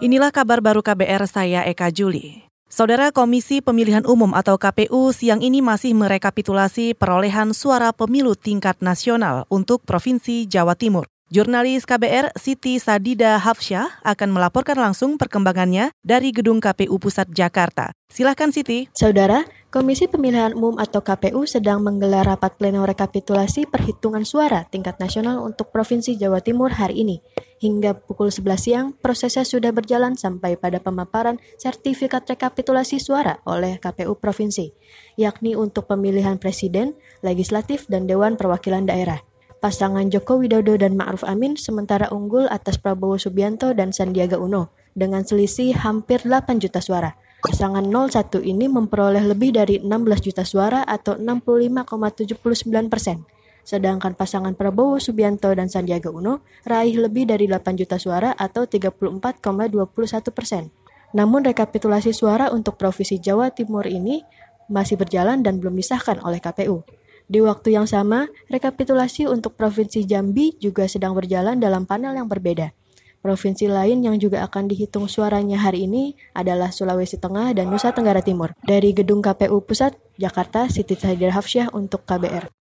Inilah kabar baru KBR saya Eka Juli. Saudara Komisi Pemilihan Umum atau KPU siang ini masih merekapitulasi perolehan suara pemilu tingkat nasional untuk Provinsi Jawa Timur. Jurnalis KBR Siti Sadida Hafsyah akan melaporkan langsung perkembangannya dari Gedung KPU Pusat Jakarta. Silahkan Siti. Saudara, Komisi Pemilihan Umum atau KPU sedang menggelar rapat pleno rekapitulasi perhitungan suara tingkat nasional untuk Provinsi Jawa Timur hari ini. Hingga pukul 11 siang, prosesnya sudah berjalan sampai pada pemaparan sertifikat rekapitulasi suara oleh KPU Provinsi, yakni untuk pemilihan presiden, legislatif, dan Dewan Perwakilan Daerah. Pasangan Joko Widodo dan Ma'ruf Amin sementara unggul atas Prabowo Subianto dan Sandiaga Uno dengan selisih hampir 8 juta suara. Pasangan 01 ini memperoleh lebih dari 16 juta suara atau 65,79 persen. Sedangkan pasangan Prabowo Subianto dan Sandiaga Uno raih lebih dari 8 juta suara atau 34,21 persen. Namun rekapitulasi suara untuk Provinsi Jawa Timur ini masih berjalan dan belum disahkan oleh KPU. Di waktu yang sama, rekapitulasi untuk Provinsi Jambi juga sedang berjalan dalam panel yang berbeda. Provinsi lain yang juga akan dihitung suaranya hari ini adalah Sulawesi Tengah dan Nusa Tenggara Timur. Dari Gedung KPU Pusat, Jakarta, Siti Sahidir Hafsyah untuk KBR.